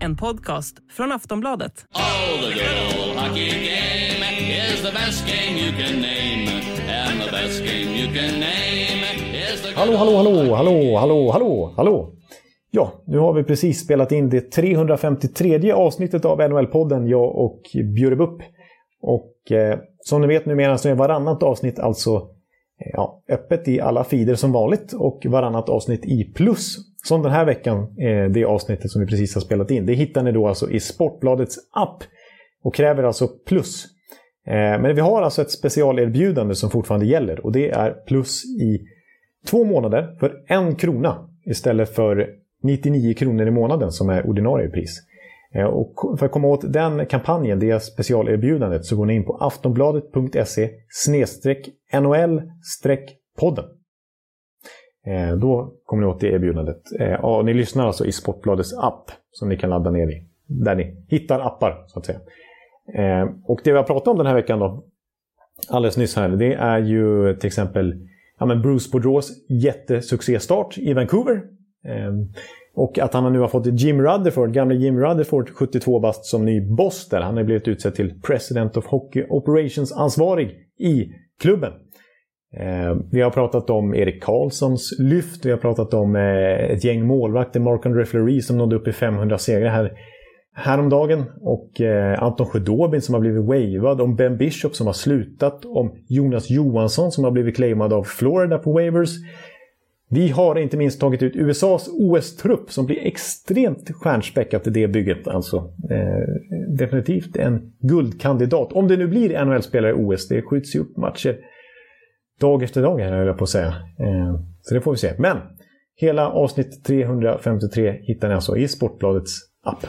En podcast från Aftonbladet. Oh, the good old hockey game is the best game you can name. And the best game you can name is the Hallå, hallå, hallå, hallå, hallå, hallå, hallå. Ja, nu har vi precis spelat in det 353 avsnittet av NHL-podden, jag och Bjurebupp. Och eh, som ni vet numera så är varannat avsnitt alltså ja, öppet i alla feeder som vanligt och varannat avsnitt i plus. Som den här veckan, det avsnittet som vi precis har spelat in. Det hittar ni då alltså i Sportbladets app och kräver alltså plus. Eh, men vi har alltså ett specialerbjudande som fortfarande gäller och det är plus i två månader för en krona istället för 99 kronor i månaden som är ordinarie pris. Eh, och för att komma åt den kampanjen, det specialerbjudandet, så går ni in på aftonbladet.se nol podden. Eh, då kommer ni åt det erbjudandet. Eh, och ni lyssnar alltså i Sportbladets app som ni kan ladda ner i. Där ni hittar appar, så att säga. Och det vi har pratat om den här veckan då, alldeles nyss här, det är ju till exempel ja, men Bruce Boudreaus jättesuccéstart i Vancouver. Och att han nu har fått Jim Rutherford, gamle Jim Rutherford, 72 bast, som ny boss där. Han har blivit utsedd till President of Hockey Operations-ansvarig i klubben. Eh, vi har pratat om Erik Karlssons lyft, vi har pratat om eh, ett gäng målvakter, Mark-André Fleury som nådde upp i 500 segrar här häromdagen. Och eh, Anton Sjödobin som har blivit wavad, om Ben Bishop som har slutat, om Jonas Johansson som har blivit claimad av Florida på waivers. Vi har inte minst tagit ut USAs OS-trupp som blir extremt stjärnspäckat i det bygget. Alltså, eh, definitivt en guldkandidat. Om det nu blir NHL-spelare i OS. Det skjuts ju upp matcher dag efter dag här, höll jag på att säga. Eh, så det får vi se. Men hela avsnitt 353 hittar ni alltså i Sportbladets app.